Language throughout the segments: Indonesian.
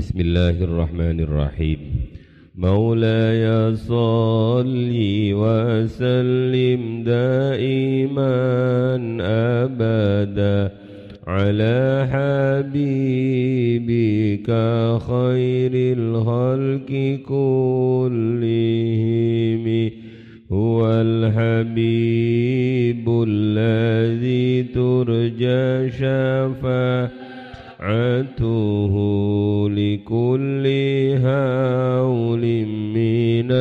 بسم الله الرحمن الرحيم. مولاي صل وسلم دائما أبدا على حبيبك خير الخلق كلهم. هو الحبيب الذي ترجى شفاعته لكل هول من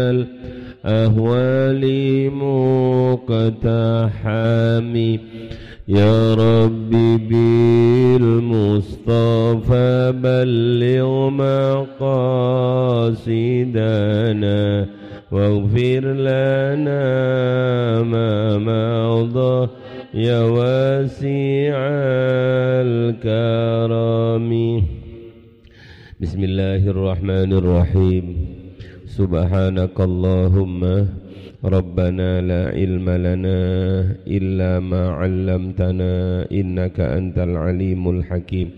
الأهوال مقتحم. يا ربي بالمصطفى بلغ مقاصدنا واغفر لنا ما مضى يا واسع الكرم. بسم الله الرحمن الرحيم. سبحانك اللهم ربنا لا علم لنا إلا ما علمتنا إنك أنت العليم الحكيم.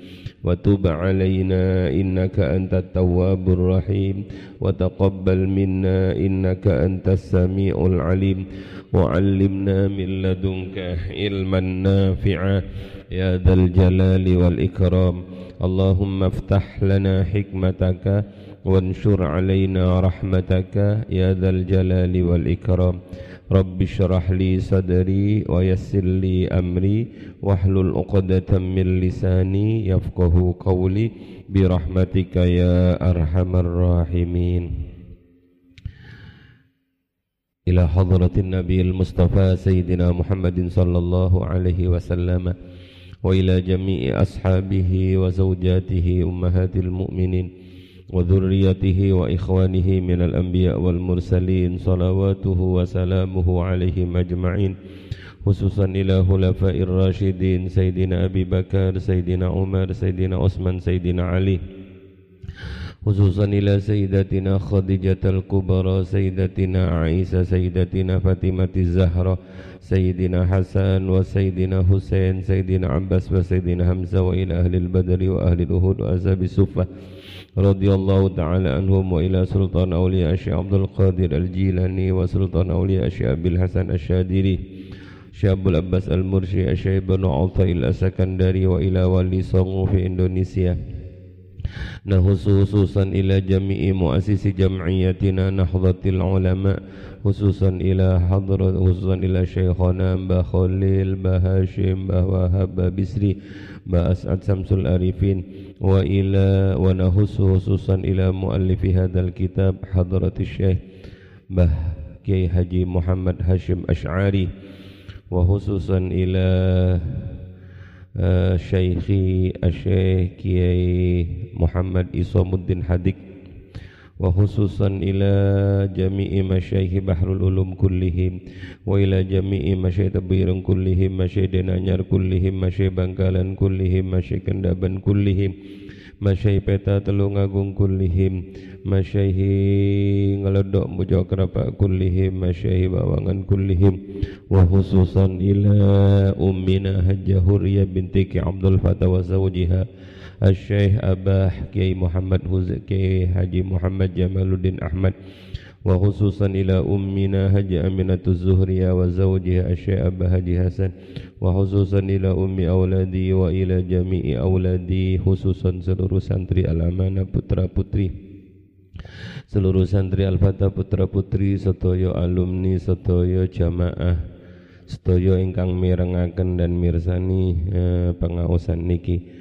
وتب علينا إنك أنت التواب الرحيم. وتقبل منا إنك أنت السميع العليم. وعلمنا من لدنك علما نافعا يا ذا الجلال والإكرام. اللهم افتح لنا حكمتك وانشر علينا رحمتك يا ذا الجلال والإكرام. رب اشرح لي صدري ويسر لي أمري واحلل عقدة من لساني يفقه قولي برحمتك يا أرحم الراحمين. إلى حضرة النبي المصطفى سيدنا محمد صلى الله عليه وسلم وإلى جميع أصحابه وزوجاته أمهات المؤمنين وذريته وإخوانه من الأنبياء والمرسلين صلواته وسلامه عليهم أجمعين خصوصا إلى خلفاء الراشدين سيدنا أبي بكر سيدنا عمر سيدنا عثمان سيدنا علي. خصوصا إلى سيدتنا خديجة الكبرى سيدتنا عائشة سيدتنا فاطمة الزهرة سيدنا حسن وسيدنا حسين سيدنا عباس وسيدنا حمزة وإلى أهل البدر وأهل الأهود وأزاب الصفة رضي الله تعالى عنهم وإلى سلطان أولياء الشيخ عبد القادر الجيلاني وسلطان أولياء الشيخ أبي الحسن الشادري شيخ أبو العباس المرشي الشيخ بن عطاء الأسكندري وإلى والي صنغو في إندونيسيا. نهص خصوصا إلى جميع مؤسس جمعيتنا نهضة العلماء خصوصا إلى حضرة خصوصا إلى شيخنا با خليل با هاشم با وهب با بسري با أسعد شمس الأريفين وإلى ونهص خصوصا إلى مؤلف هذا الكتاب حضرة الشيخ به كي حجي محمد هاشم أشعري وخصوصا إلى شيخي الشيخ كي محمد إصام حديق وخصوصا إلى جميع مشايخ بحر العلوم كلهم وإلى جميع مشايخ تبير كلهم مشايخ دنانير كلهم مشايخ بangkalan كلهم مشايخ كندابن كلهم. Masyai peta telung agung kullihim. Masyaihi ngeledok mujo kerapa kullihim. Masyaihi bawangan kullihim. Wa khususan ila ummina hajjah Huriyah binti Ki Abdul Fatah wa zawjiha. Asyaih Abah Kiai Muhammad Huzak Kiai Haji Muhammad Jamaluddin Ahmad aminatu zuhriya wa zawjiha asy abah haji hasan wa khususan ila ummi auladi wa ila jami'i auladi khususan seluruh santri al-amanah putra putri. Seluruh santri al-fatah putra putri sedaya alumni sedaya jamaah sedaya ingkang mirengaken dan mirsani eh, pengaosan niki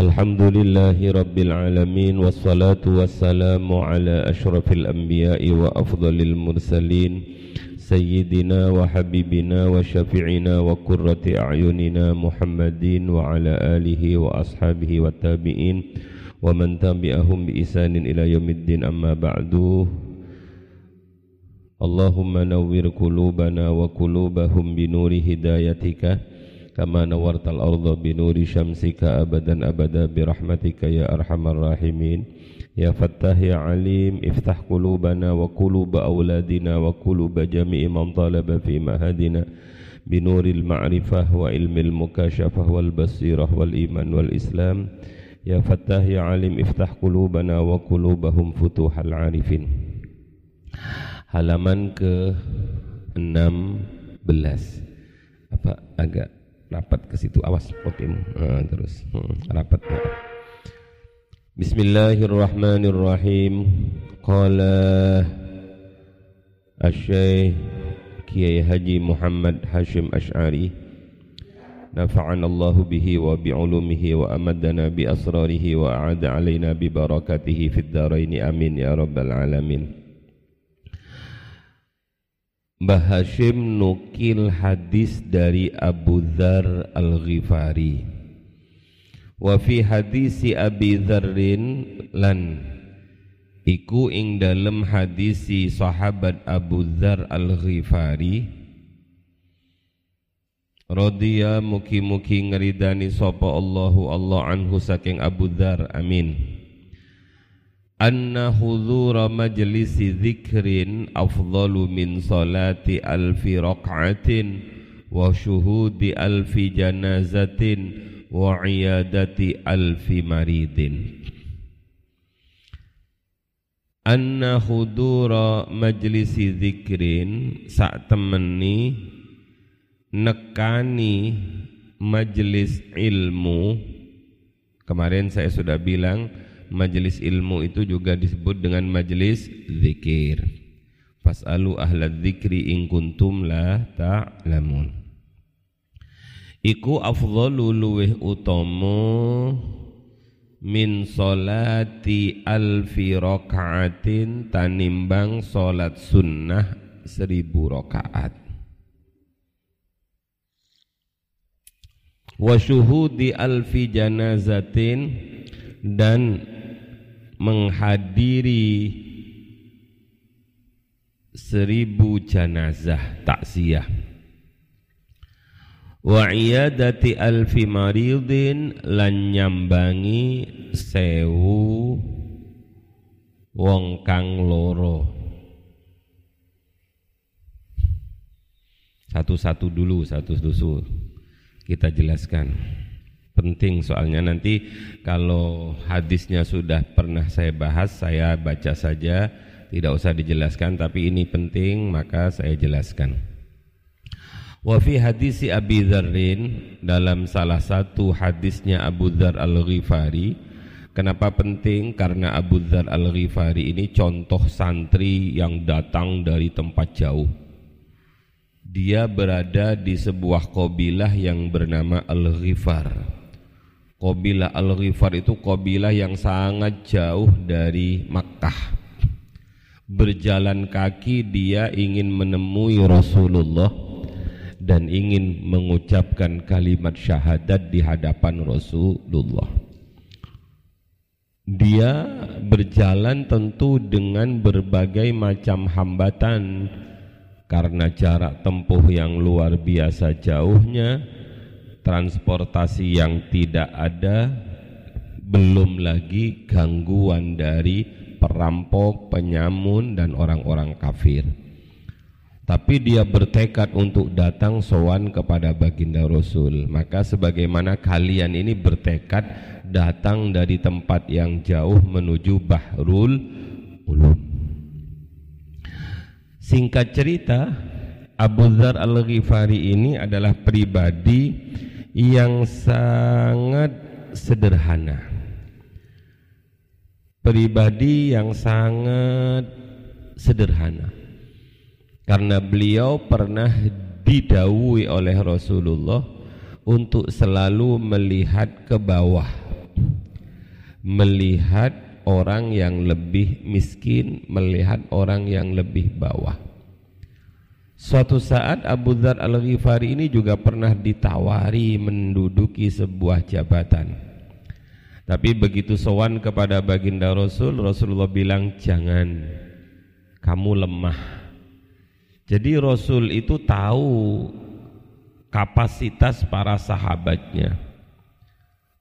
الحمد لله رب العالمين والصلاة والسلام على أشرف الأنبياء وأفضل المرسلين سيدنا وحبيبنا وشفيعنا وقرة أعيننا محمد وعلى آله وأصحابه والتابعين ومن تبعهم بإحسان إلى يوم الدين. أما بعد اللهم نور قلوبنا وقلوبهم بنور هدايتك. كما نورت الأرض بنور شمسك أبدا أبدا برحمتك يا أرحم الراحمين. يا فتاح يا عليم افتح قلوبنا وقلوب أولادنا وقلوب جميع من طالب في مهدنا بنور المعرفة وعلم المكاشفة والبصيرة والإيمان والإسلام. يا فتاح يا عليم افتح قلوبنا وقلوبهم فتوح العارفين. Halaman ke 16 apa? Agak rapat ke situ awas kopimu nah, terus hmm, rapat ya. Bismillahirrahmanirrahim qala Asy-Syaikh Kiai Haji Muhammad Hashim Ash'ari نفعنا الله به وبعلومه وأمدنا بأسراره وأعاد علينا ببركاته في الدارين آمين يا رب العالمين Mbah Hashim nukil hadis dari Abu Dhar Al-Ghifari. Wa fi hadisi Abi Dharrin lan Iku ing dalem hadisi sahabat Abu Dhar Al-Ghifari. Radhiya muki-muki ngeridani sapa Allahu Allah anhu saking Abu Dhar amin anna hudhura majlisi dzikrin afdalu min salati alfi raq'atin wa syuhudi alfi janazatin wa iyadati alfi maridin. Anna hudura majlisi dzikrin sak temeni nekani majlis ilmu. Kemarin saya sudah bilang majelis ilmu itu juga disebut dengan majelis zikir. Fas'alu ahla dzikri in kuntum la ta'lamun. Iku afdhalu luweh utama min solati alfi rakaatin tanimbang solat sunnah seribu rakaat. Wa syuhudi alfi janazatin dan menghadiri seribu jenazah taksiyah wa iyadati alfi maridin lan nyambangi sewu wong kang loro. Satu-satu dulu satu dusu kita jelaskan penting soalnya. Nanti kalau hadisnya sudah pernah saya bahas saya baca saja. Tidak usah dijelaskan tapi ini penting maka saya jelaskan. Wa fi hadisi Abi Dzarrin dalam salah satu hadisnya Abu Dzar Al-Ghifari. Kenapa penting? Karena Abu Dzar Al-Ghifari ini contoh santri yang datang dari tempat jauh. Dia berada di sebuah kabilah yang bernama Al-Ghifar Qabilah Al-Ghifar itu qabilah yang sangat jauh dari Makkah. Berjalan kaki dia ingin menemui Rasulullah dan ingin mengucapkan kalimat syahadat di hadapan Rasulullah. Dia berjalan tentu dengan berbagai macam hambatan karena jarak tempuh yang luar biasa jauhnya transportasi yang tidak ada belum lagi gangguan dari perampok, penyamun dan orang-orang kafir. Tapi dia bertekad untuk datang sowan kepada baginda Rasul. Maka sebagaimana kalian ini bertekad datang dari tempat yang jauh menuju Bahrul Ulum. Singkat cerita, Abu Dhar Al-Ghifari ini adalah pribadi yang sangat sederhana. Pribadi yang sangat sederhana. Karena beliau pernah didawi oleh Rasulullah untuk selalu melihat ke bawah. Melihat orang yang lebih miskin melihat orang yang lebih bawah Suatu saat Abu Dhar Al-Ghifari ini juga pernah ditawari menduduki sebuah jabatan. Tapi begitu sowan kepada baginda Rasul, Rasulullah bilang jangan, kamu lemah. Jadi Rasul itu tahu kapasitas para sahabatnya.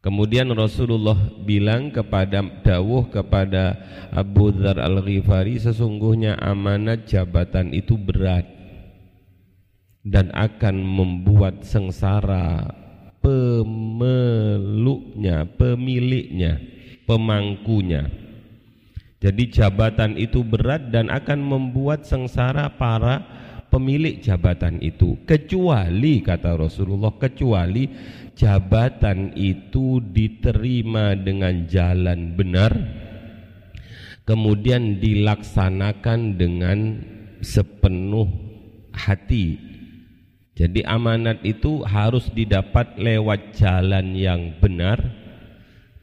Kemudian Rasulullah bilang kepada dawuh kepada Abu Dhar Al-Ghifari sesungguhnya amanat jabatan itu berat dan akan membuat sengsara pemeluknya, pemiliknya, pemangkunya. Jadi jabatan itu berat dan akan membuat sengsara para pemilik jabatan itu. Kecuali kata Rasulullah, kecuali jabatan itu diterima dengan jalan benar kemudian dilaksanakan dengan sepenuh hati jadi amanat itu harus didapat lewat jalan yang benar.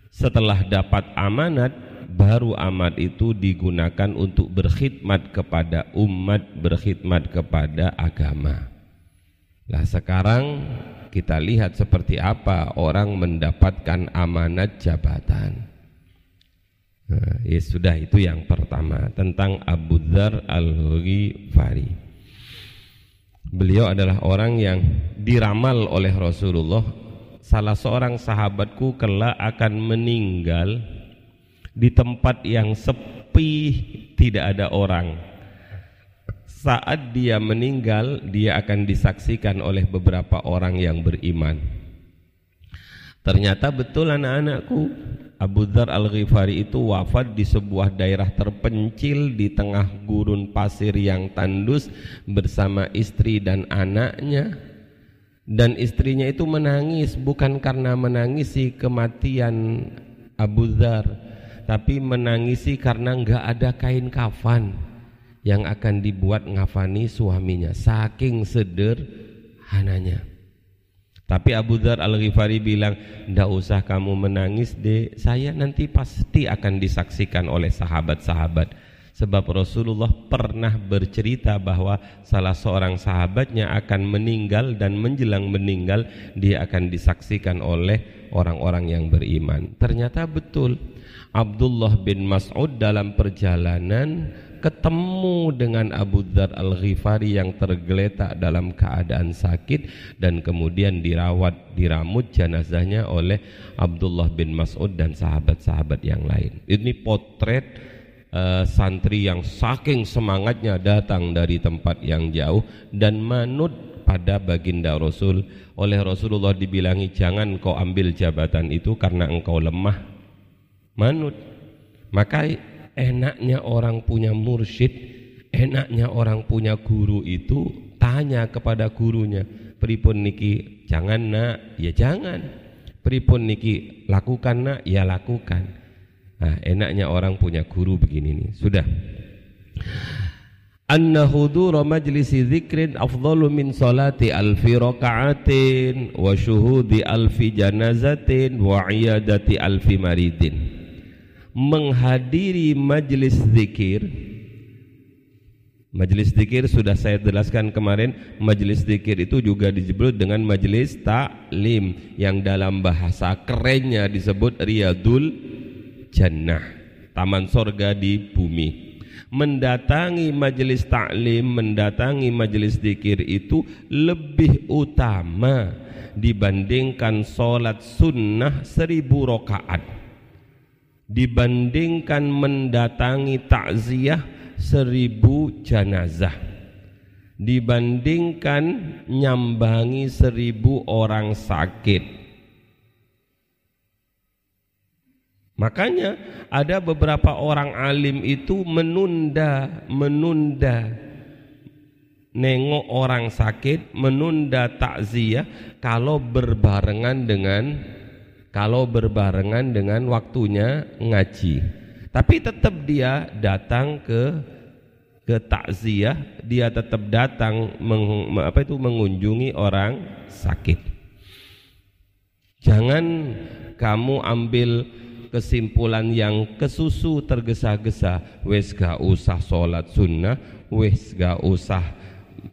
Setelah dapat amanat, baru amanat itu digunakan untuk berkhidmat kepada umat, berkhidmat kepada agama. Nah sekarang kita lihat seperti apa orang mendapatkan amanat jabatan. Nah, ya sudah itu yang pertama tentang Abu Dhar al-Ghifari. Beliau adalah orang yang diramal oleh Rasulullah. Salah seorang sahabatku kelak akan meninggal Di tempat yang sepi tidak ada orang. Saat dia meninggal dia akan disaksikan oleh beberapa orang yang beriman. Ternyata betul anak-anakku Abu Dhar Al-Ghifari itu wafat di sebuah daerah terpencil di tengah gurun pasir yang tandus bersama istri dan anaknya. Dan istrinya itu menangis bukan karena menangisi kematian Abu Dhar tapi menangisi karena enggak ada kain kafan yang akan dibuat ngafani suaminya saking sederhananya tapi Abu Dhar Al-Ghifari bilang, "Tidak usah kamu menangis, deh. Saya nanti pasti akan disaksikan oleh sahabat-sahabat." Sebab Rasulullah pernah bercerita bahwa salah seorang sahabatnya akan meninggal dan menjelang meninggal dia akan disaksikan oleh orang-orang yang beriman. Ternyata betul. Abdullah bin Mas'ud dalam perjalanan ketemu dengan Abu Dhar Al-Ghifari yang tergeletak dalam keadaan sakit dan kemudian dirawat diramut jenazahnya oleh Abdullah bin Mas'ud dan sahabat-sahabat yang lain. Ini potret uh, santri yang saking semangatnya datang dari tempat yang jauh dan manut pada baginda Rasul. Oleh Rasulullah dibilangi jangan kau ambil jabatan itu karena engkau lemah. Manut. Maka enaknya orang punya mursyid, enaknya orang punya guru itu tanya kepada gurunya, pripun niki jangan nak, ya jangan. Pripun niki lakukan nak, ya lakukan. Nah, enaknya orang punya guru begini nih. Sudah. Anna hudura majlisi dzikrin afdalu min salati alfi raka'atin wa syuhudi alfi janazatin wa iyadati alfi maridin menghadiri majelis zikir. Majelis zikir sudah saya jelaskan kemarin Majelis zikir itu juga disebut dengan majelis taklim Yang dalam bahasa kerennya disebut Riyadul Jannah Taman sorga di bumi. Mendatangi majelis taklim Mendatangi majelis zikir itu Lebih utama Dibandingkan sholat sunnah seribu rokaat dibandingkan mendatangi takziah seribu jenazah. Dibandingkan nyambangi seribu orang sakit. Makanya ada beberapa orang alim itu menunda menunda nengok orang sakit menunda takziah kalau berbarengan dengan kalau berbarengan dengan waktunya ngaji. Tapi tetap dia datang ke ke takziah, dia tetap datang meng, apa itu mengunjungi orang sakit. Jangan kamu ambil kesimpulan yang kesusu tergesa-gesa, wes gak usah sholat sunnah, wes gak usah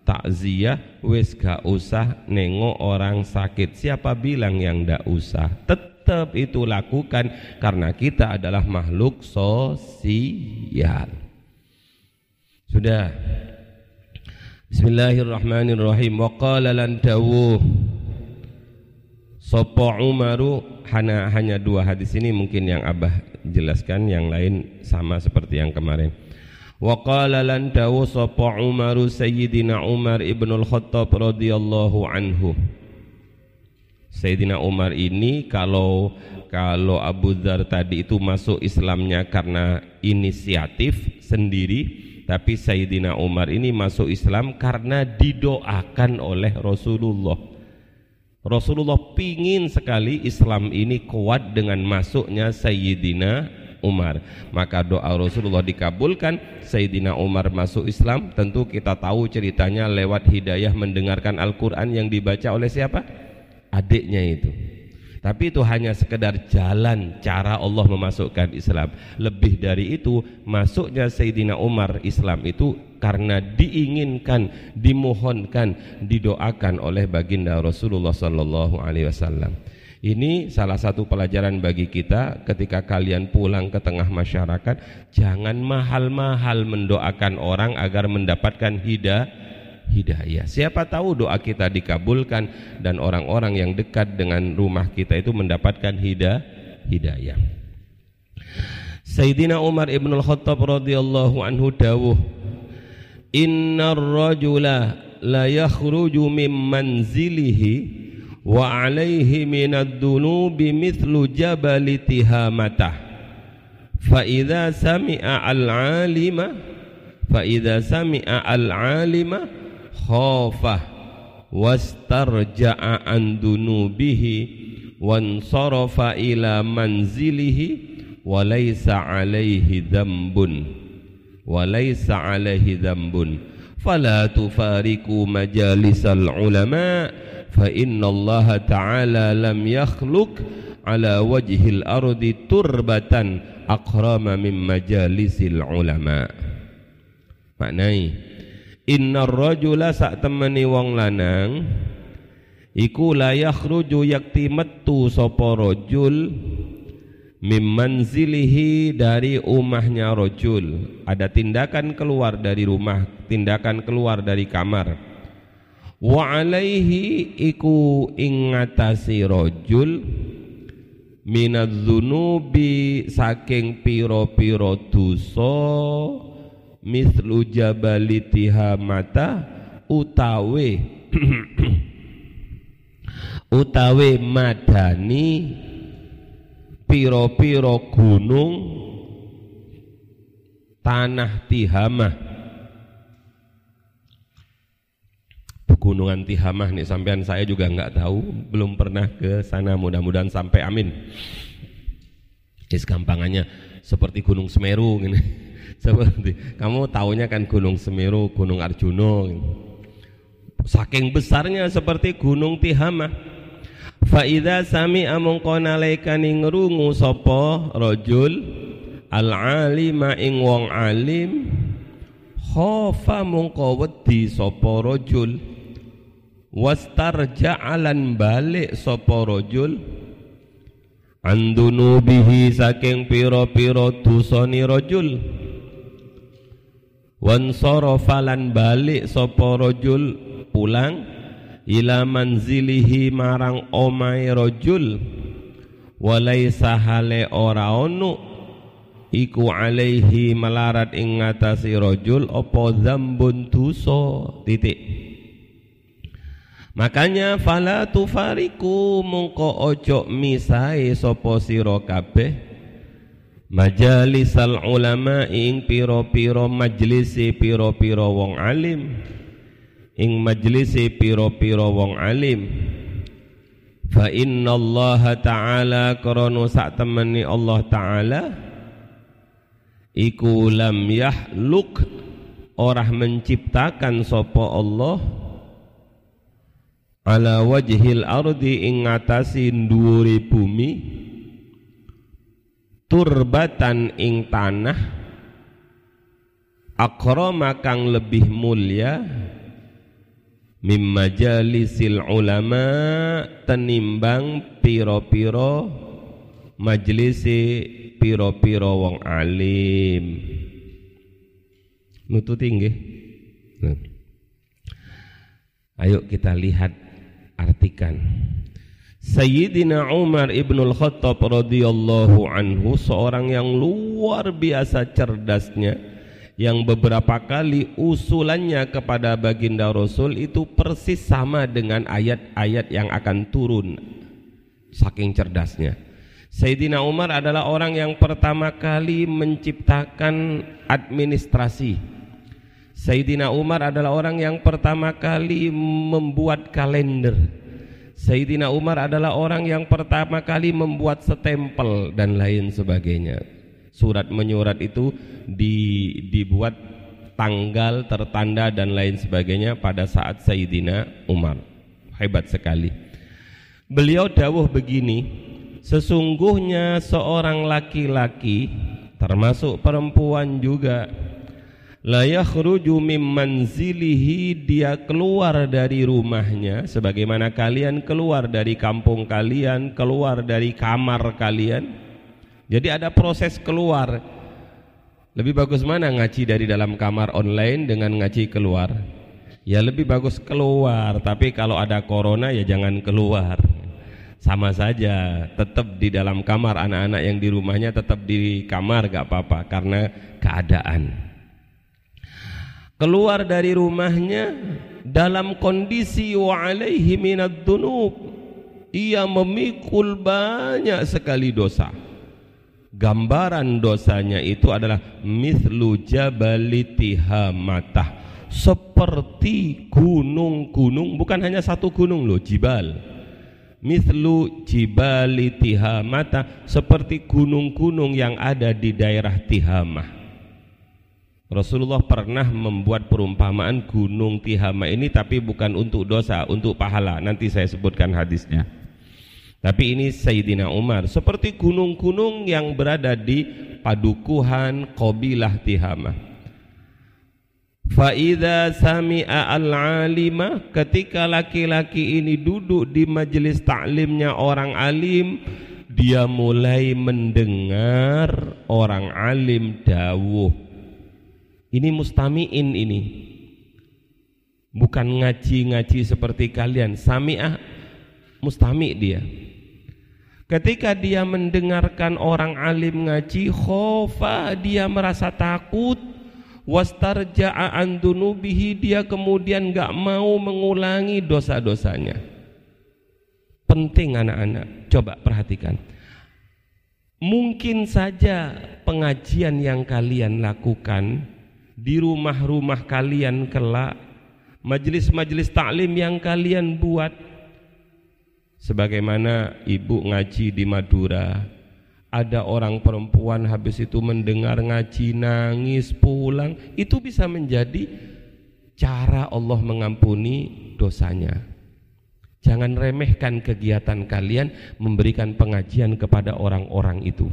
takziah, wes gak usah nengok orang sakit. Siapa bilang yang gak usah? Tetap tetap itu lakukan karena kita adalah makhluk sosial. Sudah. Bismillahirrahmanirrahim. Wa qala lan dawuh Sopo Umaru hanya hanya dua hadis ini mungkin yang Abah jelaskan yang lain sama seperti yang kemarin. Wa qala lan dawu sapa Umar Sayyidina Umar Ibnul Khattab radhiyallahu anhu. Sayyidina Umar ini kalau kalau Abu Dzar tadi itu masuk Islamnya karena inisiatif sendiri, tapi Sayyidina Umar ini masuk Islam karena didoakan oleh Rasulullah. Rasulullah pingin sekali Islam ini kuat dengan masuknya Sayyidina Umar. Maka doa Rasulullah dikabulkan, Sayyidina Umar masuk Islam, tentu kita tahu ceritanya lewat hidayah mendengarkan Al-Qur'an yang dibaca oleh siapa? Adiknya itu. Tapi itu hanya sekedar jalan cara Allah memasukkan Islam. Lebih dari itu, masuknya Sayyidina Umar Islam itu karena diinginkan, dimohonkan, didoakan oleh baginda Rasulullah sallallahu alaihi wasallam. Ini salah satu pelajaran bagi kita ketika kalian pulang ke tengah masyarakat, jangan mahal-mahal mendoakan orang agar mendapatkan hidayah hidayah. Siapa tahu doa kita dikabulkan dan orang-orang yang dekat dengan rumah kita itu mendapatkan hidayah hidayah. Sayyidina Umar Ibn Al-Khattab radhiyallahu anhu dawuh Innar rajula la yakhruju min manzilihi wa alaihi minad dunubi mithlu jabal tihamata fa idza sami'a al alima fa idza sami'a al alima khafa wastarja'a an dunubihi wansarafa ila manzilihi wa laysa alaihi dhanbun wa laysa alaihi dhanbun. Fala tufariku majalisal ulama' fa inna Allah ta'ala lam yakhluk ala wajhil ardi turbatan akrama min majalisil ulama. Maknai inna rajula sak temani wong lanang iku la yakhruju yakti metu sapa rajul mim manzilihi dari umahnya rajul. Ada tindakan keluar dari rumah tindakan keluar dari kamar. Wa alaihi iku ingatasi rojul minadzunubi saking piro-piro dosa mislu jabali tihamata utawe utawe madani piro-piro gunung tanah tihamah Pegunungan Tihamah nih sampean saya juga nggak tahu, belum pernah ke sana. Mudah-mudahan sampai amin. Is gampangannya seperti Gunung Semeru gini. Seperti kamu tahunya kan Gunung Semeru, Gunung Arjuno. Gini. Saking besarnya seperti Gunung Tihamah. Faida sami amongko nalaikani ngrungu sapa rajul al alima ing wong alim khofa mongko wedi sapa rajul wastarja'alan balik sapa rajul andunubihi saking pira-pira dosane rajul wan sarafalan balik sapa rajul pulang ila manzilihi marang omahe rajul walaisa hale ora ono iku alaihi melarat ing ngatasi rajul apa zambun dosa titik. Makanya fala tufariku mungko ojo misai sopo siro kabeh majalisal ulama ing piro-piro majlisi piro-piro wong alim. Ing majlisi piro-piro wong alim. Fa inna Allah taala krana sak temeni Allah taala iku lam yahluk orang menciptakan sopo Allah ala wajhil ardi ing ngatasi dhuwure bumi turbatan ing tanah akrama kang lebih mulia mim majalisil ulama tenimbang piro-piro majelisi piro-piro wong alim. Nututi nggih? Nah. ayo kita lihat artikan Sayyidina Umar ibnul Khattab radhiyallahu anhu seorang yang luar biasa cerdasnya yang beberapa kali usulannya kepada baginda Rasul itu persis sama dengan ayat-ayat yang akan turun saking cerdasnya. Sayyidina Umar adalah orang yang pertama kali menciptakan administrasi. Sayyidina Umar adalah orang yang pertama kali membuat kalender Sayyidina Umar adalah orang yang pertama kali membuat setempel dan lain sebagainya. Surat menyurat itu di, dibuat tanggal tertanda dan lain sebagainya pada saat Sayyidina Umar. Hebat sekali. Beliau dawuh begini, sesungguhnya seorang laki-laki termasuk perempuan juga la yakhruju min manzilihi dia keluar dari rumahnya sebagaimana kalian keluar dari kampung kalian, keluar dari kamar kalian. Jadi ada proses keluar. Lebih bagus mana ngaji dari dalam kamar online dengan ngaji keluar? Ya lebih bagus keluar, tapi kalau ada corona ya jangan keluar. Sama saja, tetap di dalam kamar anak-anak yang di rumahnya tetap di kamar gak apa-apa karena keadaan keluar dari rumahnya dalam kondisi wa alaihi minad dunub. Ia memikul banyak sekali dosa. Gambaran dosanya itu adalah mithlu jabali tihamatah. Seperti gunung-gunung bukan hanya satu gunung loh jibal. Mithlu jibali tihamata seperti gunung-gunung yang ada di daerah Tihamah Rasulullah pernah membuat perumpamaan gunung Tihama ini tapi bukan untuk dosa, untuk pahala. Nanti saya sebutkan hadisnya. Tapi ini Sayyidina Umar seperti gunung-gunung yang berada di padukuhan Qabilah Tihama. Faida sami'a al-alima ketika laki-laki ini duduk di majelis taklimnya orang alim dia mulai mendengar orang alim dawuh ini mustami'in ini. Bukan ngaji-ngaji seperti kalian. Sami'ah mustami' dia. Ketika dia mendengarkan orang alim ngaji, khofa dia merasa takut. Wastarja'a andunubihi dia kemudian gak mau mengulangi dosa-dosanya. Penting anak-anak, coba perhatikan. Mungkin saja pengajian yang kalian lakukan di rumah-rumah kalian kelak majelis-majelis taklim yang kalian buat. Sebagaimana ibu ngaji di Madura ada orang perempuan habis itu mendengar ngaji nangis pulang itu bisa menjadi cara Allah mengampuni dosanya. Jangan remehkan kegiatan kalian memberikan pengajian kepada orang-orang itu.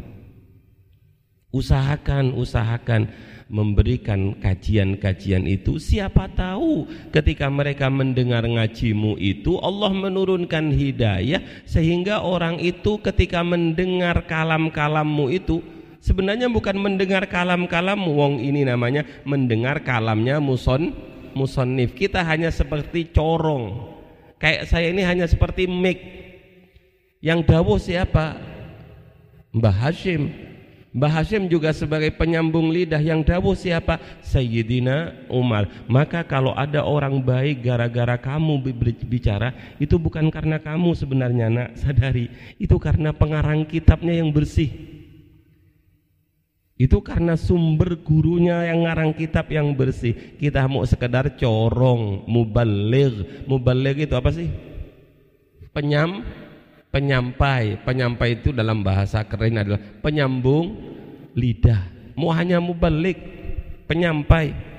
Usahakan usahakan memberikan kajian-kajian itu siapa tahu ketika mereka mendengar ngajimu itu Allah menurunkan hidayah sehingga orang itu ketika mendengar kalam-kalammu itu sebenarnya bukan mendengar kalam-kalammu wong ini namanya mendengar kalamnya muson musonif kita hanya seperti corong. Kayak saya ini hanya seperti mic. Yang dawuh siapa? Mbah Hashim Mbah Hashim juga sebagai penyambung lidah yang dawuh siapa? Sayyidina Umar. Maka kalau ada orang baik gara-gara kamu bicara, itu bukan karena kamu sebenarnya nak sadari. Itu karena pengarang kitabnya yang bersih. Itu karena sumber gurunya yang ngarang kitab yang bersih. Kita mau sekedar corong, mubaligh. Mubaligh itu apa sih? Penyam penyampai. Penyampai itu dalam bahasa keren adalah penyambung lidah. Mau hanya mubalik penyampai.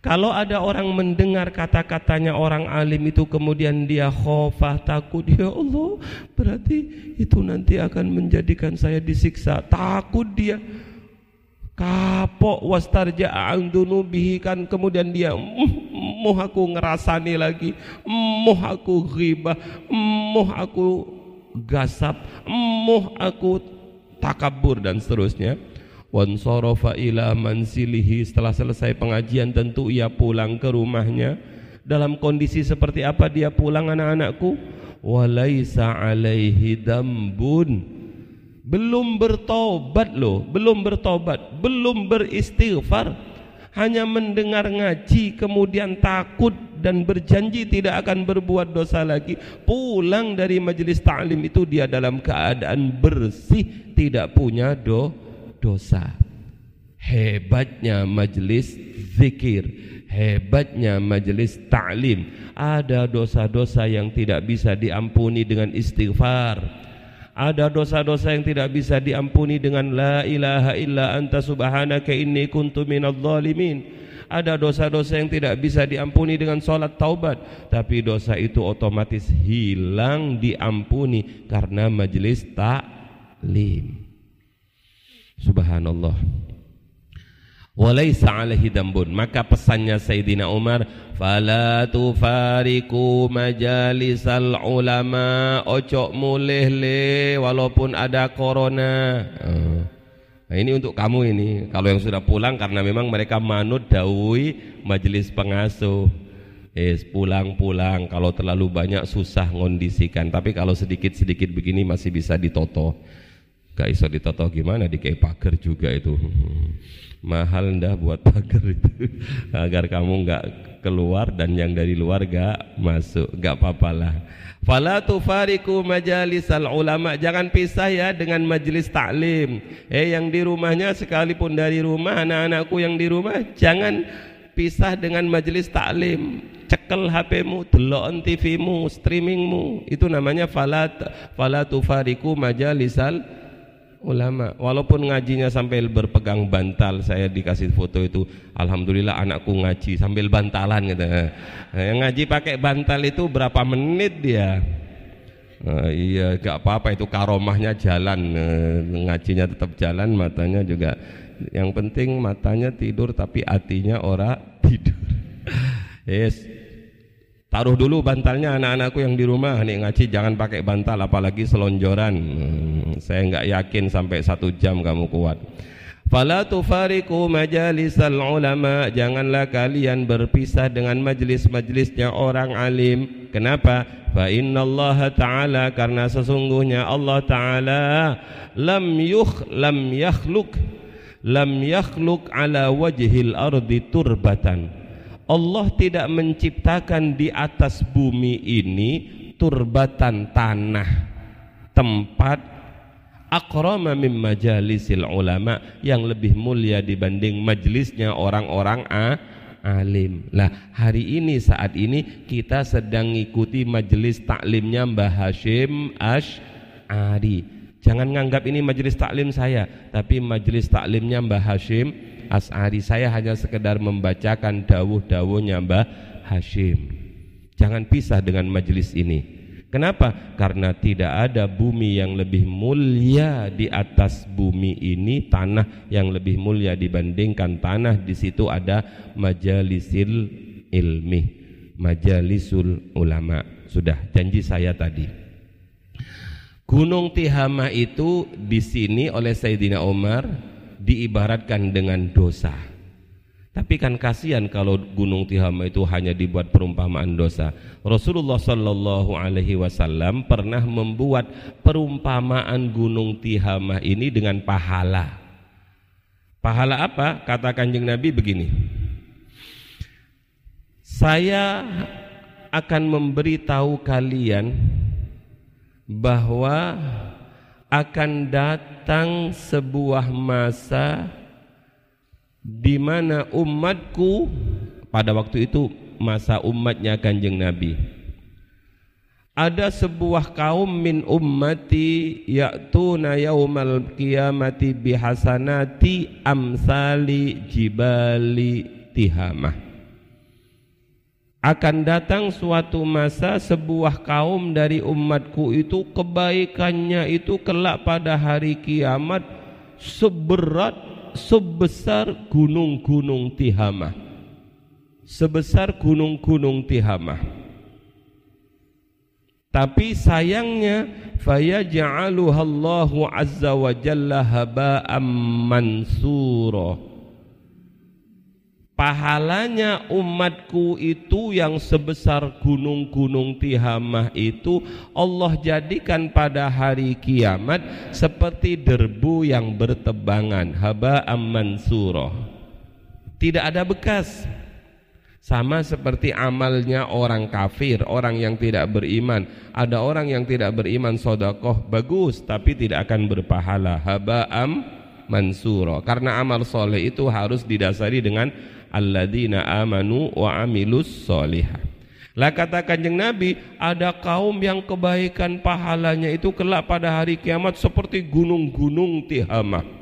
Kalau ada orang mendengar kata-katanya orang alim itu kemudian dia khofah takut ya Allah berarti itu nanti akan menjadikan saya disiksa. Takut dia. Kapok wastarja dunubihi kan kemudian dia muh aku ngerasani lagi. Muh aku ghibah. Muh aku gasap, emuh aku takabur dan seterusnya. Wansorofa ila mansilihi. Setelah selesai pengajian tentu ia pulang ke rumahnya. Dalam kondisi seperti apa dia pulang anak-anakku? Walaisa alaihi dambun. Belum bertobat loh belum bertobat belum beristighfar. Hanya mendengar ngaji kemudian takut dan berjanji tidak akan berbuat dosa lagi. Pulang dari majelis ta'lim itu dia dalam keadaan bersih tidak punya do dosa. Hebatnya majelis zikir hebatnya majelis ta'lim. Ada dosa-dosa yang tidak bisa diampuni dengan istighfar. Ada dosa-dosa yang tidak bisa diampuni dengan la ilaha illa anta subhanaka inni kuntu minadh dhalimin ada dosa-dosa yang tidak bisa diampuni dengan sholat taubat. Tapi dosa itu otomatis hilang diampuni karena majelis taklim. Subhanallah. Walaysa alaihi dambun. Maka pesannya Sayyidina Umar fala tufariku majalisal ulama. Ojo mulih le walaupun ada corona. Uh. Nah ini untuk kamu ini. Kalau yang sudah pulang karena memang mereka manut dawi majelis pengasuh. Eh pulang-pulang. Kalau terlalu banyak susah ngondisikan. Tapi kalau sedikit-sedikit begini masih bisa ditoto. Gak iso ditoto gimana? Di kayak pagar juga itu. Mahal ndah buat pagar itu. Agar kamu nggak keluar dan yang dari luar gak masuk. Gak apa-apa lah fala tufariku majalisal ulama. Jangan pisah ya dengan majelis taklim eh yang di rumahnya sekalipun dari rumah anak-anakku yang di rumah jangan pisah dengan majelis taklim cekel HPmu, delok TV-mu, streamingmu. Itu namanya falat fala tufariku majalisal ulama. Walaupun ngajinya sampai berpegang bantal saya dikasih foto itu alhamdulillah anakku ngaji sambil bantalan gitu. Yang ngaji pakai bantal itu berapa menit dia? Uh, iya gak apa-apa itu karomahnya jalan. Uh, ngajinya tetap jalan matanya juga. Yang penting matanya tidur tapi hatinya ora tidur. Yes Taruh dulu bantalnya anak-anakku yang di rumah nih ngaji jangan pakai bantal apalagi selonjoran. Hmm, saya nggak yakin sampai satu jam kamu kuat. Fala tufariku majalisal ulama Janganlah kalian berpisah dengan majlis-majlisnya orang alim Kenapa? Fa Allah ta'ala Karena sesungguhnya Allah ta'ala Lam yukh lam yakhluk Lam yakhluk ala wajhil ardi turbatan Allah tidak menciptakan di atas bumi ini turbatan tanah tempat akrama min majalisil ulama yang lebih mulia dibanding majlisnya orang-orang a alim. Lah, hari ini saat ini kita sedang ikuti majelis taklimnya Mbah Hashim Ash'ari. Jangan nganggap ini majelis taklim saya, tapi majelis taklimnya Mbah Hashim As'ari saya hanya sekedar membacakan dawuh-dawuhnya Mbah Hashim jangan pisah dengan majelis ini Kenapa? Karena tidak ada bumi yang lebih mulia di atas bumi ini, tanah yang lebih mulia dibandingkan tanah di situ ada majalisil ilmi, majalisul ulama. Sudah janji saya tadi. Gunung Tihama itu di sini oleh Sayyidina Umar diibaratkan dengan dosa. Tapi kan kasihan kalau Gunung Tihama itu hanya dibuat perumpamaan dosa. Rasulullah Shallallahu Alaihi Wasallam pernah membuat perumpamaan Gunung Tihama ini dengan pahala. Pahala apa? Kata kanjeng Nabi begini. Saya akan memberitahu kalian bahwa akan datang sebuah masa di mana umatku pada waktu itu masa umatnya kanjeng Nabi. Ada sebuah kaum min ummati ya'tuna yaumal qiyamati bihasanati amsali jibali tihamah akan datang suatu masa sebuah kaum dari umatku itu kebaikannya itu kelak pada hari kiamat seberat sebesar gunung-gunung Tihamah. Sebesar gunung-gunung Tihamah. Tapi sayangnya fayaj'aluhallahu azza wa jalla haba'am mansura pahalanya umatku itu yang sebesar gunung-gunung Tihamah itu Allah jadikan pada hari kiamat seperti derbu yang bertebangan haba mansura tidak ada bekas sama seperti amalnya orang kafir, orang yang tidak beriman. Ada orang yang tidak beriman sodakoh bagus, tapi tidak akan berpahala. Haba'am mansuro. Karena amal soleh itu harus didasari dengan alladzina amanu wa amilus solihah. Lah kata kanjeng Nabi, ada kaum yang kebaikan pahalanya itu kelak pada hari kiamat seperti gunung-gunung Tihamah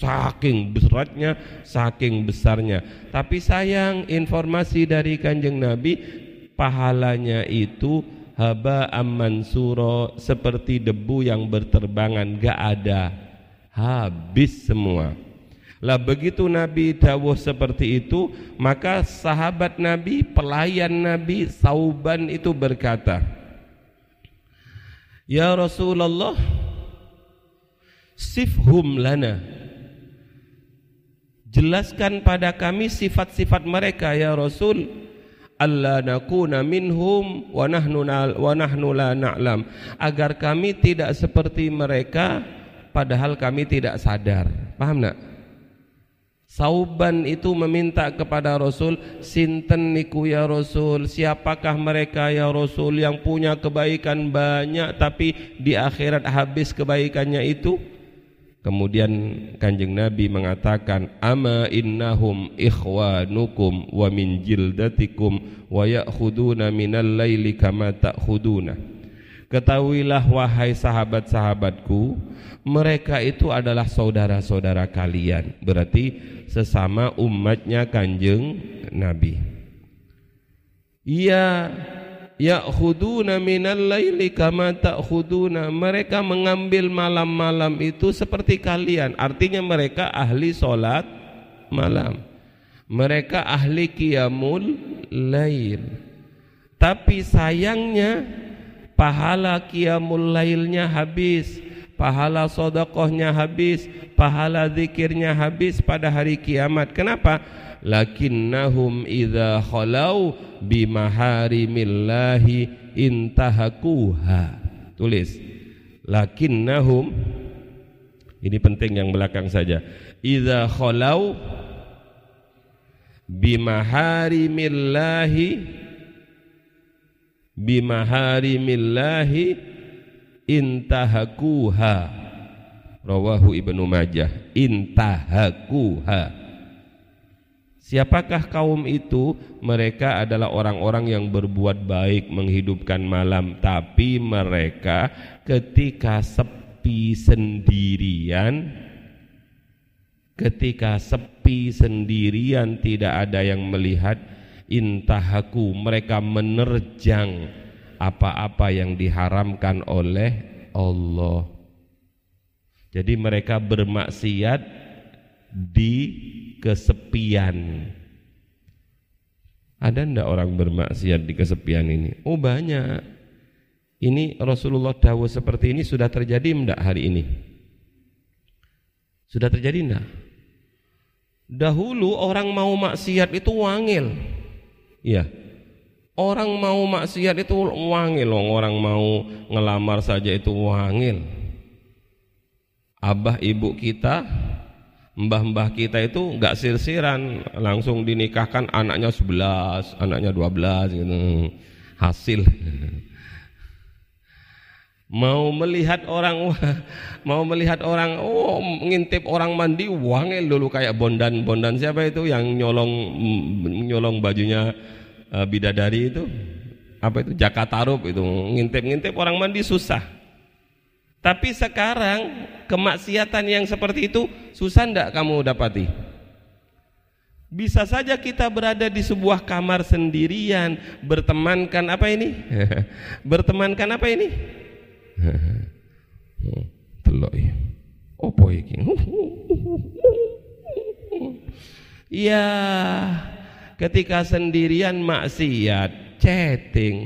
saking beratnya, saking besarnya. Tapi sayang informasi dari kanjeng Nabi pahalanya itu haba amman suro seperti debu yang berterbangan gak ada habis semua lah begitu Nabi dawuh seperti itu maka sahabat Nabi pelayan Nabi Sauban itu berkata Ya Rasulullah sifhum lana Jelaskan pada kami sifat-sifat mereka ya Rasul. Allah nakuna minhum wa nahnu wa nahnu la na'lam agar kami tidak seperti mereka padahal kami tidak sadar. Paham nak? Sauban itu meminta kepada Rasul, sinten niku ya Rasul, siapakah mereka ya Rasul yang punya kebaikan banyak tapi di akhirat habis kebaikannya itu? Kemudian kanjeng Nabi mengatakan ama innahum ikhwanukum wa min jildatikum wa ya'khuduna minal laili kama ta'khuduna Ketahuilah wahai sahabat-sahabatku mereka itu adalah saudara-saudara kalian. Berarti sesama umatnya kanjeng Nabi. Ia ya'khuduna minal laili kama ta'khuduna. Mereka mengambil malam-malam itu seperti kalian. Artinya mereka ahli solat malam. Mereka ahli qiyamul lail. Tapi sayangnya pahala qiyamul lailnya habis pahala sodakohnya habis pahala zikirnya habis pada hari kiamat. Kenapa? Lakinnahum idza khalau bimaharimillahi intahakuha. Tulis. Lakinnahum ini penting yang belakang saja. Idza khalau bimaharimillahi bimaharimillahi intahakuha. Rawahu ibnu majah. Intahakuha. Siapakah kaum itu? Mereka adalah orang-orang yang berbuat baik menghidupkan malam, tapi mereka ketika sepi sendirian, ketika sepi sendirian tidak ada yang melihat, intahaku mereka menerjang apa-apa yang diharamkan oleh Allah. Jadi mereka bermaksiat di kesepian. Ada ndak orang bermaksiat di kesepian ini? Oh banyak. Ini Rasulullah dawuh seperti ini sudah terjadi ndak hari ini? Sudah terjadi ndak? Dahulu orang mau maksiat itu wangil. Iya. Orang mau maksiat itu wangil, orang mau ngelamar saja itu wangil. Abah ibu kita mbah-mbah kita itu nggak sir-siran langsung dinikahkan anaknya 11 anaknya 12 gitu. Hasil. Mau melihat orang mau melihat orang oh ngintip orang mandi wangil dulu kayak bondan bondan siapa itu yang nyolong nyolong bajunya uh, bidadari itu apa itu Jakatarup itu ngintip-ngintip orang mandi susah tapi sekarang kemaksiatan yang seperti itu susah ndak kamu dapati? Bisa saja kita berada di sebuah kamar sendirian, bertemankan apa ini? bertemankan apa ini? Telok ya. Opo iki? Ya, ketika sendirian maksiat, chatting,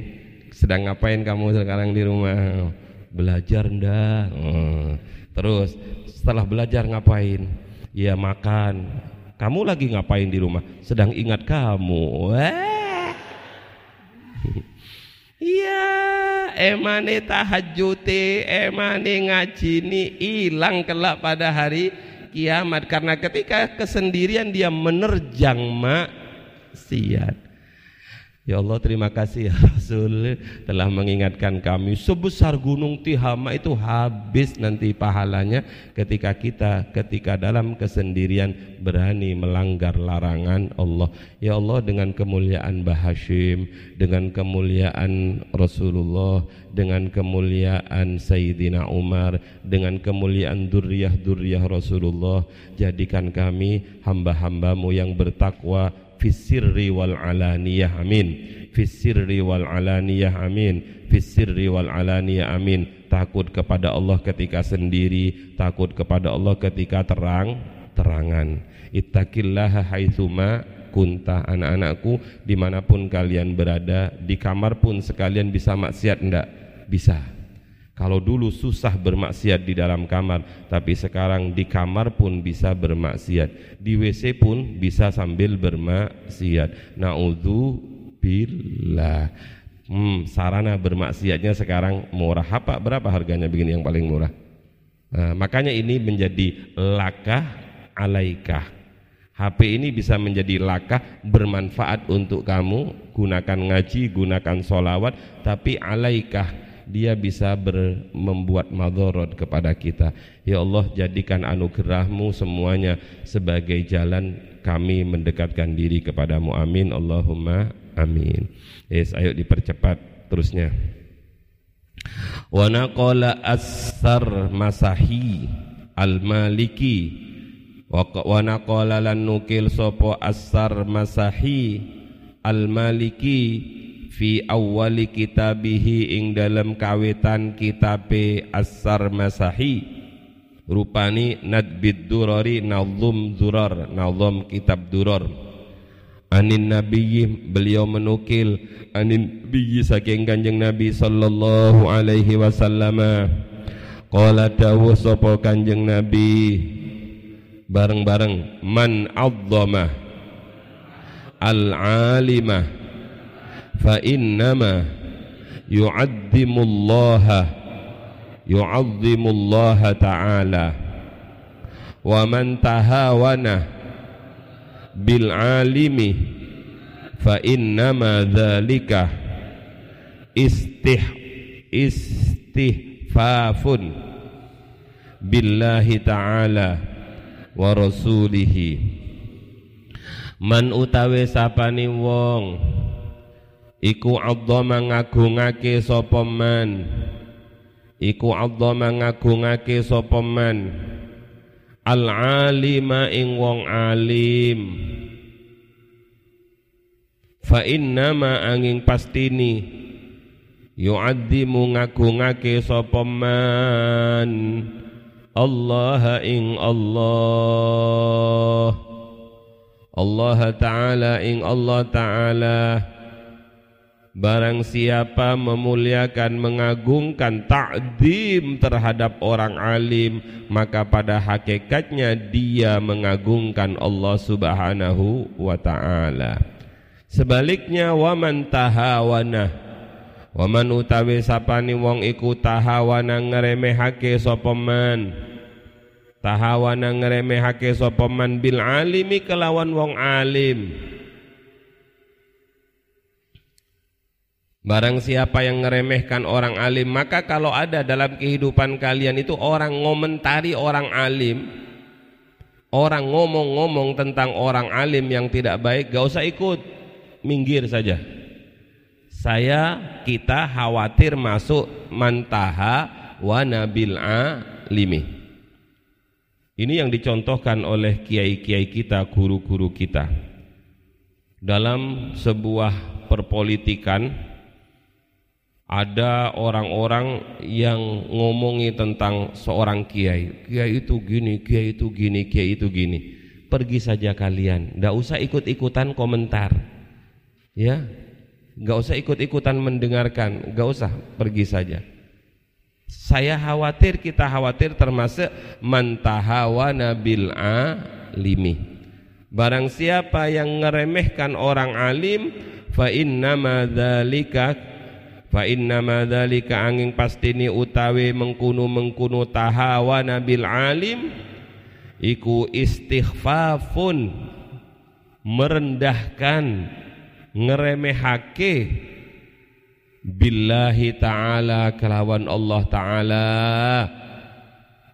sedang ngapain kamu sekarang di rumah? Belajar ndak? Oh. terus setelah belajar ngapain? Ya makan. Kamu lagi ngapain di rumah? Sedang ingat kamu. Iya, emane tahajute, emane ngajini hilang kelak pada hari kiamat. Karena ketika kesendirian dia menerjang maksiat. Ya Allah terima kasih ya Rasul telah mengingatkan kami sebesar gunung Tihama itu habis nanti pahalanya ketika kita ketika dalam kesendirian berani melanggar larangan Allah. Ya Allah dengan kemuliaan Bahashim, dengan kemuliaan Rasulullah, dengan kemuliaan Sayyidina Umar, dengan kemuliaan duriyah-duriyah Rasulullah, jadikan kami hamba-hambamu yang bertakwa fisirri wal alaniyah amin. Fisirri wal alaniyah amin. Fisirri wal alaniyah amin. Takut kepada Allah ketika sendiri takut kepada Allah ketika terang terangan. Ittaqillaha haitsuma kunta anak-anakku di mana pun kalian berada di kamar pun sekalian bisa maksiat enggak? Bisa kalau dulu susah bermaksiat di dalam kamar, tapi sekarang di kamar pun bisa bermaksiat. Di WC pun bisa sambil bermaksiat. Naudzu billah. Hmm, sarana bermaksiatnya sekarang murah. Apa berapa harganya begini yang paling murah? Nah, makanya ini menjadi lakah alaikah. HP ini bisa menjadi lakah bermanfaat untuk kamu gunakan ngaji, gunakan solawat tapi alaikah dia bisa ber, membuat madorot kepada kita. Ya Allah jadikan anugerahmu semuanya sebagai jalan kami mendekatkan diri kepadamu. Amin. Allahumma amin. Yes, ayo dipercepat terusnya. Wa naqala as-sar masahi al-maliki wa naqala lan nukil sapa as-sar masahi al-maliki fi awali kitabihi ing dalam kawitan kitabe As-Sar Masahi rupani nadbid durari nazum durar nazum kitab durar. Anin nabiyyi beliau menukil anin nabiyyi saking kanjeng nabi sallallahu alaihi wasallam. Qala dawuh sapa kanjeng nabi? Bareng-bareng man azzama al alimah yu'azzimullaha ta'ala. Wa man tahawana bil alimi fa innama dzalika istih istihfafun billahi ta'ala wa rasulihi. Man utawe sapani wong iku adzama ngagungake sapa man? Iku adzama ngagungake sapa man? Al alima ing wong alim. Fa innama angin pastini. Yu'addimu ngagungake sapa man? Allah ing Allah. Allah Ta'ala ing Allah Ta'ala Barang siapa memuliakan, mengagungkan takdim terhadap orang alim, maka pada hakikatnya dia mengagungkan Allah Subhanahu wa taala. Sebaliknya waman tahawana waman utawi sapani wong iku tahawana ngremehake sapa man. Tahawana ngremehake sapa man bil alimi kelawan wong alim Barang siapa yang ngeremehkan orang alim Maka kalau ada dalam kehidupan kalian itu Orang ngomentari orang alim Orang ngomong-ngomong tentang orang alim yang tidak baik Gak usah ikut. Minggir saja. Saya, kita khawatir masuk Mantaha wa nabil alimi. Ini yang dicontohkan oleh kiai-kiai kita Guru-guru kita. Dalam sebuah perpolitikan ada orang-orang yang ngomongi tentang seorang kiai. Kiai itu gini, kiai itu gini, kiai itu gini. Pergi saja kalian, tidak usah ikut-ikutan komentar. Ya? Gak usah ikut-ikutan mendengarkan, gak usah. Pergi saja. Saya khawatir, kita khawatir termasuk mantahawa nabil alimi. Barang siapa yang ngeremehkan orang alim, fa inna madzalika fa inna madzalika angin pastini utawi mengkunu mengkunu tahawa nabil alim iku istighfafun merendahkan ngeremehake billahi ta'ala kelawan Allah ta'ala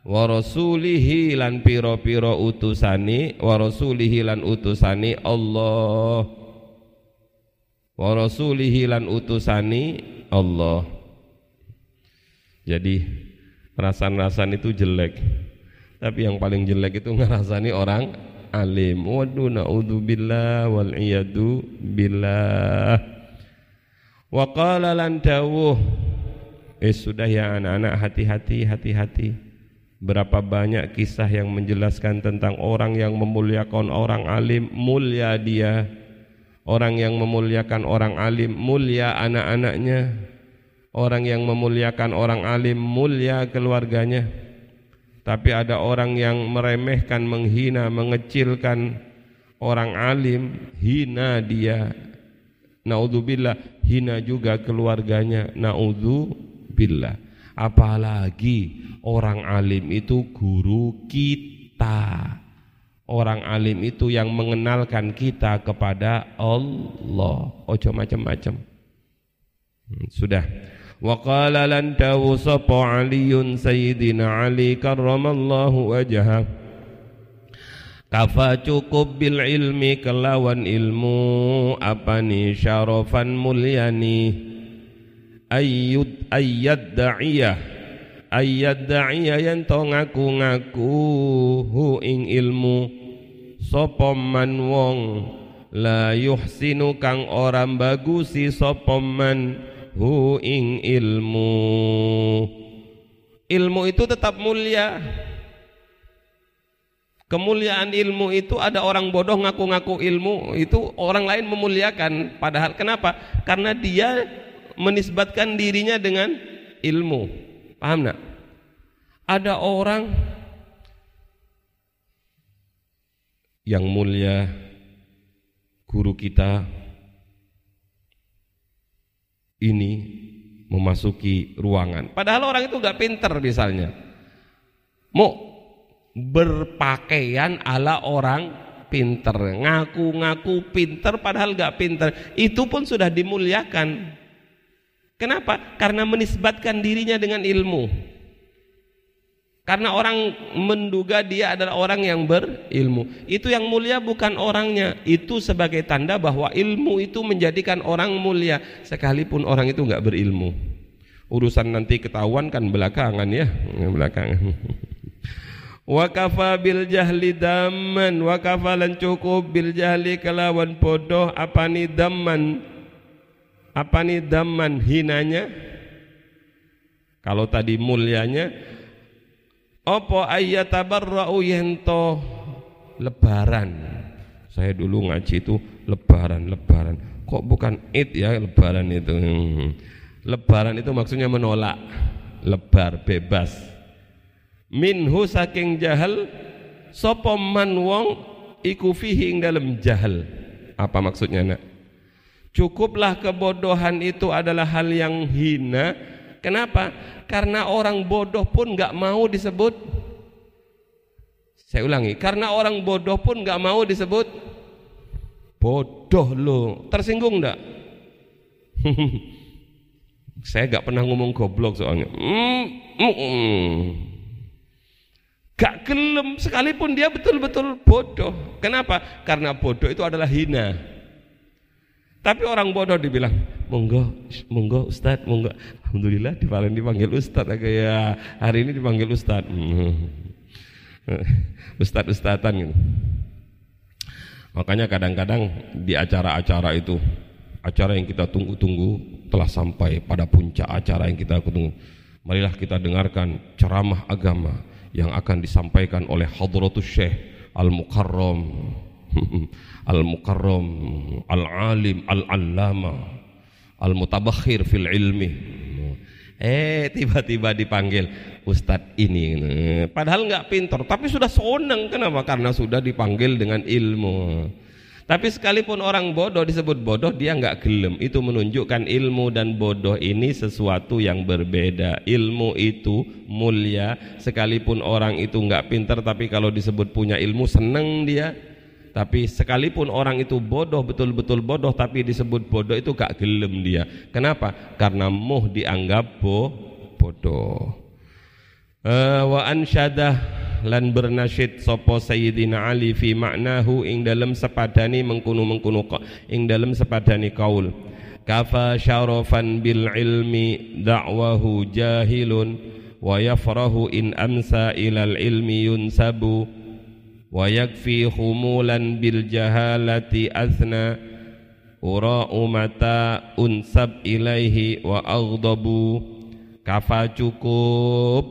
wa rasulihi lan piro-piro utusani wa rasulihi lan utusani Allah wa rasulihi lan utusani Allah. Jadi rasan-rasan itu jelek. Tapi yang paling jelek itu ngerasani orang alim. Waduh naudzubillah wal iyadu billah. Wa qala lan eh sudah ya anak-anak hati-hati hati-hati. Berapa banyak kisah yang menjelaskan tentang orang yang memuliakan orang alim, mulia dia. Orang yang memuliakan orang alim, mulia anak-anaknya. Orang yang memuliakan orang alim, mulia keluarganya. Tapi ada orang yang meremehkan, menghina, mengecilkan orang alim, hina dia. Naudzubillah, hina juga keluarganya. Naudzubillah. Apalagi orang alim itu guru kita. Orang alim itu yang mengenalkan kita kepada Allah. Ojo macam-macam. Hmm, sudah. Wa qala lan tawsapa Aliun Sayyidina Ali karramallahu wajhah. Kafa cukup bil ilmi kelawan ilmu apa ni syarafan mulyani ayyud ayyad da'iyah ayat da'iya yang to ngaku-ngaku hu ing ilmu sapa man wong la yuhsinu kang orang bagusi sapa man hu ing ilmu. Ilmu itu tetap mulia. Kemuliaan ilmu itu ada orang bodoh ngaku-ngaku ilmu itu orang lain memuliakan. Padahal kenapa? Karena dia menisbatkan dirinya dengan ilmu. Paham nak? Ada orang yang mulia guru kita ini memasuki ruangan. Padahal orang itu gak pinter misalnya. Mau berpakaian ala orang pinter. Ngaku-ngaku pinter padahal gak pinter. Itu pun sudah dimuliakan. Kenapa? Karena menisbatkan dirinya dengan ilmu. Karena orang menduga dia adalah orang yang berilmu. Itu yang mulia bukan orangnya. Itu sebagai tanda bahwa ilmu itu menjadikan orang mulia. Sekalipun orang itu nggak berilmu. Urusan nanti ketahuan kan belakangan ya. Belakangan. Wa kafa bil jahli daman wa kafalan cukup bil jahli kelawan bodoh apa ni daman apa nih daman hinanya? Kalau tadi mulianya Opo ayyatabarra'u yento lebaran. Saya dulu ngaji itu lebaran, lebaran. Kok bukan id ya lebaran itu? Lebaran itu maksudnya menolak, lebar, bebas. Minhu saking jahal sapa man wong iku fihi ing dalam jahal. Apa maksudnya nak? Cukuplah kebodohan itu adalah hal yang hina. Kenapa? Karena orang bodoh pun nggak mau disebut. Saya ulangi, karena orang bodoh pun nggak mau disebut bodoh lo. Tersinggung nggak? Saya nggak pernah ngomong goblok soalnya. Mm, mm, mm. Gak gelem sekalipun dia betul-betul bodoh. Kenapa? Karena bodoh itu adalah hina. Tapi orang bodoh dibilang, monggo, monggo Ustad, monggo. Alhamdulillah dipanggil dipanggil Ustad, ya hari ini dipanggil Ustad. Ustad Ustadan gitu. Makanya kadang-kadang di acara-acara itu, acara yang kita tunggu-tunggu telah sampai pada puncak acara yang kita tunggu. Marilah kita dengarkan ceramah agama yang akan disampaikan oleh Hadratus Syekh Al-Mukarram Al-Mukarram, Al-Alim, Al-Allama al mutabakhir fil ilmi. Eh tiba-tiba dipanggil ustadz ini. Padahal nggak pintar tapi sudah senang kenapa? Karena sudah dipanggil dengan ilmu. Tapi sekalipun orang bodoh disebut bodoh dia nggak gelem. Itu menunjukkan ilmu dan bodoh ini sesuatu yang berbeda. Ilmu itu mulia. Sekalipun orang itu nggak pintar tapi kalau disebut punya ilmu seneng dia tapi sekalipun orang itu bodoh betul-betul bodoh tapi disebut bodoh itu gak gelem dia. Kenapa? Karena muh dianggap bo bodoh. Uh, wa ansyadah lan bernasyid sapa Sayyidina Ali fi maknahu ing dalam sepadani mengkunu-mengkunu ing dalam sepadani kaul. Kafa syarafan bil ilmi da'wahu jahilun wa yafrahu in amsa ilal ilmi yunsabu ويكفي خمولا بالجهالة أثنى أراء متى أنسب إليه وأغضب kafa cukup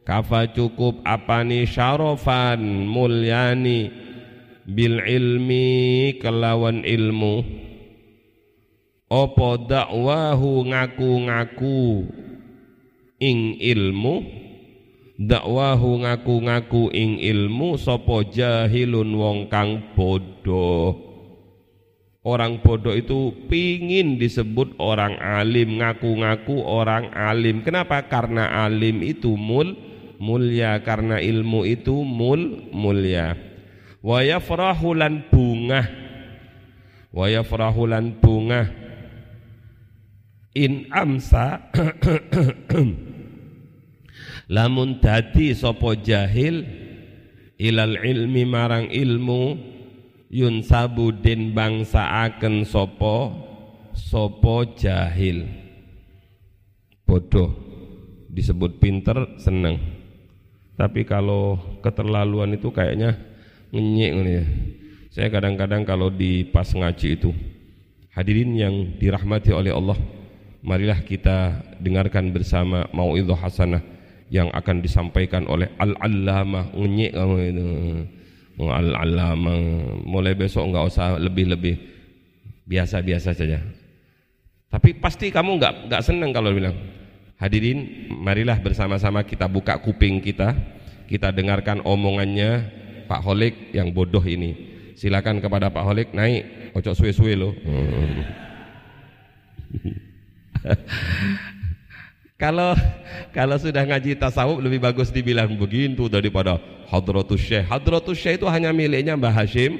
kafa cukup apani syarofan mulyani bil ilmi kelawan ilmu opo dakwahu ngaku-ngaku ing ilmu dakwahu ngaku-ngaku ing ilmu sapa jahilun wong kang bodoh. Orang bodoh itu pingin disebut orang alim ngaku-ngaku orang alim. Kenapa? Karena alim itu mul mulia. Karena ilmu itu mul mulia. Wa yafrahu lan bungah. Wa bungah. In amsa lamun dadi sapa jahil ilal ilmi marang ilmu yun sabu den bangsaaken sapa sapa jahil. Bodoh disebut pinter seneng. Tapi kalau keterlaluan itu kayaknya ngenyek ya. Saya kadang-kadang kalau di pas ngaji itu hadirin yang dirahmati oleh Allah marilah kita dengarkan bersama mauidhah hasanah yang akan disampaikan oleh al-allamah. Ngenyek kamu itu. Al-allamah. Mulai besok enggak usah lebih-lebih. Biasa-biasa saja. Tapi pasti kamu enggak enggak senang kalau bilang hadirin marilah bersama-sama kita buka kuping kita. Kita dengarkan omongannya Pak Holik yang bodoh ini. Silakan kepada Pak Holik naik. Ocok suwe-suwe loh Kalau kalau sudah ngaji tasawuf lebih bagus dibilang begitu daripada hadratus syekh. Hadratus syekh itu hanya miliknya Mbah Hashim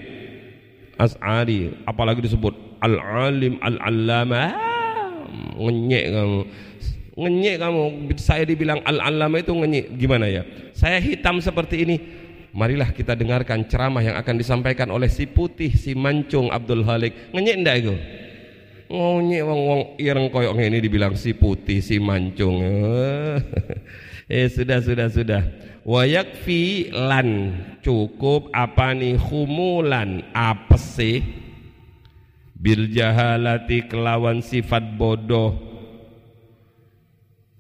As'ari, apalagi disebut al-alim al-allama. Ngenyek kamu. Ngenyek kamu. Saya dibilang al-allama itu ngenyek. Gimana ya? Saya hitam seperti ini. Marilah kita dengarkan ceramah yang akan disampaikan oleh si putih, si mancung Abdul Halik. Ngenyek ndak itu? Ngonyek wong wong ireng koyok ini dibilang si putih si mancung. Eh sudah sudah sudah. Wayakfi lan cukup apa nih? Humulan apa sih? Bil jahalati kelawan sifat bodoh.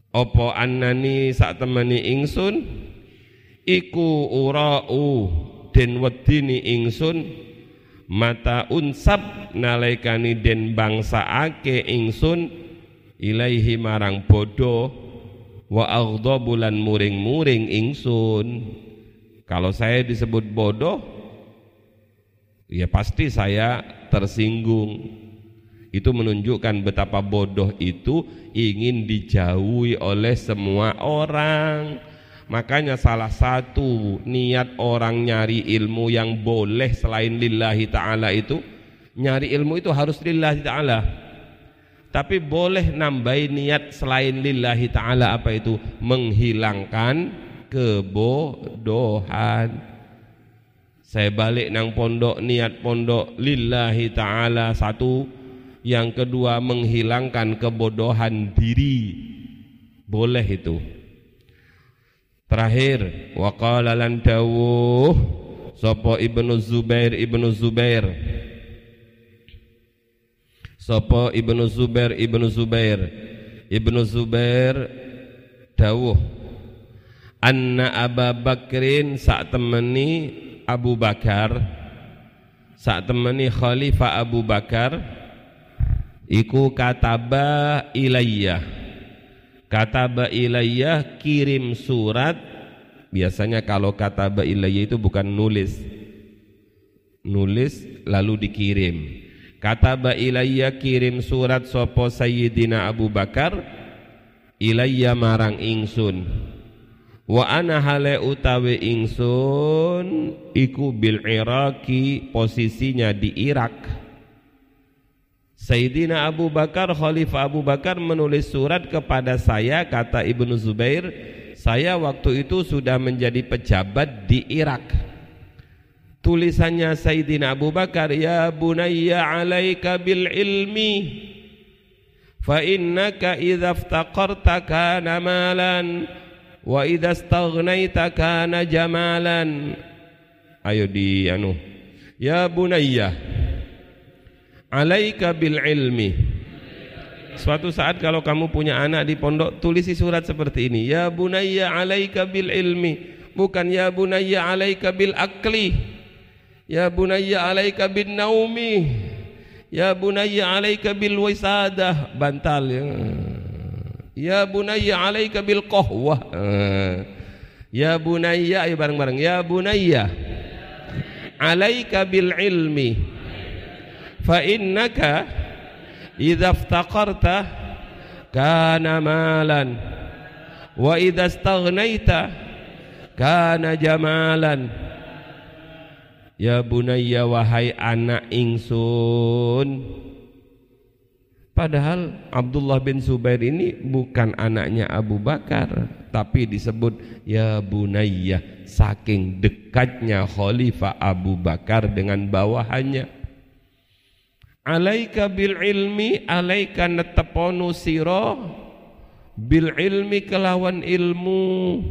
Opo annani sak temani ingsun? Iku urau den wedini ingsun mata unsab nalaikani den bangsa ake ingsun ilaihi marang bodoh wa bulan muring-muring ingsun. Kalau saya disebut bodoh ya pasti saya tersinggung. Itu menunjukkan betapa bodoh itu ingin dijauhi oleh semua orang Makanya salah satu niat orang nyari ilmu yang boleh selain lillahi ta'ala itu Nyari ilmu itu harus lillahi ta'ala. Tapi boleh nambahi niat selain lillahi ta'ala apa itu? Menghilangkan kebodohan. Saya balik nang pondok niat pondok lillahi ta'ala Satu. Yang kedua menghilangkan kebodohan diri. Boleh itu Terakhir waqala lan dawuh sapa Ibnu Zubair Ibnu Zubair. Sapa Ibnu Zubair Ibnu Zubair. Ibnu Zubair dawuh Anna Abu Bakrin sak temeni Abu Bakar sak temeni Khalifah Abu Bakar iku kataba ilayya kataba ilayya kirim surat. Biasanya kalau kataba ilayya itu bukan nulis. Nulis lalu dikirim. Kataba ilayya kirim surat sopo sayyidina Abu Bakar ilayya marang ingsun. Wa ana hale utawi ingsun iku bil Iraki posisinya di Irak Sayyidina Abu Bakar, Khalifah Abu Bakar menulis surat kepada saya, kata Ibnu Zubair, saya waktu itu sudah menjadi pejabat di Irak. Tulisannya Sayyidina Abu Bakar, Ya bunayya alaika bil ilmi, fa innaka idha iftaqarta kana malan, wa idha staghnaita kana jamalan. Ayo di anu. Ya bunayya, alaika bil ilmi. Suatu saat kalau kamu punya anak di pondok tulisi surat seperti ini. Ya bunayya alaika bil ilmi. Bukan ya bunayya alaika bil akli. Ya bunayya alaika bin naumi. Ya bunayya alaika bil wisadah bantal ya. Ya bunayya alaika bil qahwah. Ya bunayya ayo bareng-bareng. Ya bunayya alaika bil ilmi fa innaka idza iftaqarta kana malan wa idza istaghnaita kana jamalan ya bunayya wahai anak ingsun Padahal Abdullah bin Zubair ini bukan anaknya Abu Bakar Tapi disebut Ya Bunayya Saking dekatnya Khalifah Abu Bakar dengan bawahannya alaika bil ilmi alaika neteponu siro bil ilmi kelawan ilmu.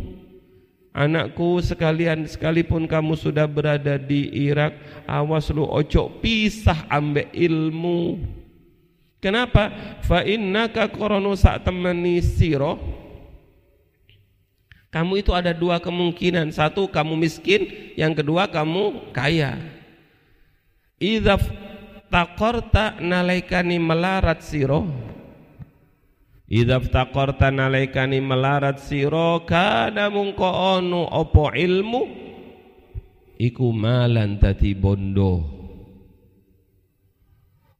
Anakku sekalian sekalipun kamu sudah berada di Irak awas lu ojo pisah ambek ilmu. Kenapa? Fa innaka koronu sak temani siro. Kamu itu ada dua kemungkinan. Satu kamu miskin. Yang kedua kamu kaya. Idza taqarta nalaikani melarat siro. Idza taqarta nalaikani melarat siro kana mungko ono opo ilmu? Iku malan tati bondo.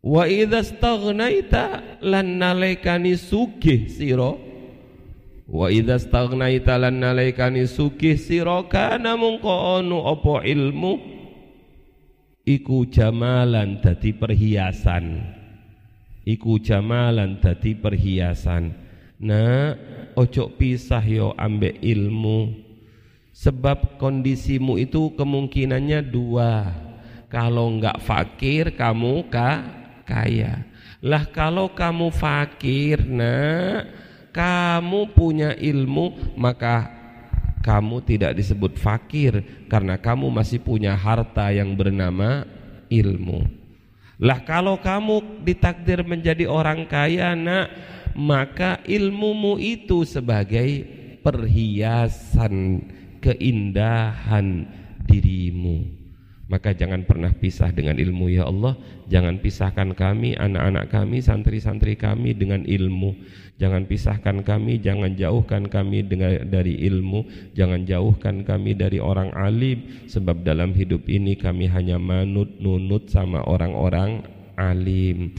Wa idza staghnaita lan nalaikani sugih siro. Wa idza staghnaita lan nalaikani sugih siro kana mungko ono opo ilmu iku jamalan dadi perhiasan. Iku jamalan dadi perhiasan. Nah ojo pisah yo ambek ilmu. Sebab kondisimu itu kemungkinannya dua. Kalau enggak fakir kamu ka kaya. Lah kalau kamu fakir nah kamu punya ilmu maka kamu tidak disebut fakir karena kamu masih punya harta yang bernama ilmu. Lah kalau kamu ditakdir menjadi orang kaya nak maka ilmumu itu sebagai perhiasan keindahan dirimu. Maka jangan pernah pisah dengan ilmu ya Allah. Jangan pisahkan kami, anak-anak kami, santri-santri kami dengan ilmu. Jangan pisahkan kami, jangan jauhkan kami dengan, dari ilmu. Jangan jauhkan kami dari orang alim. Sebab dalam hidup ini kami hanya manut, nunut sama orang-orang alim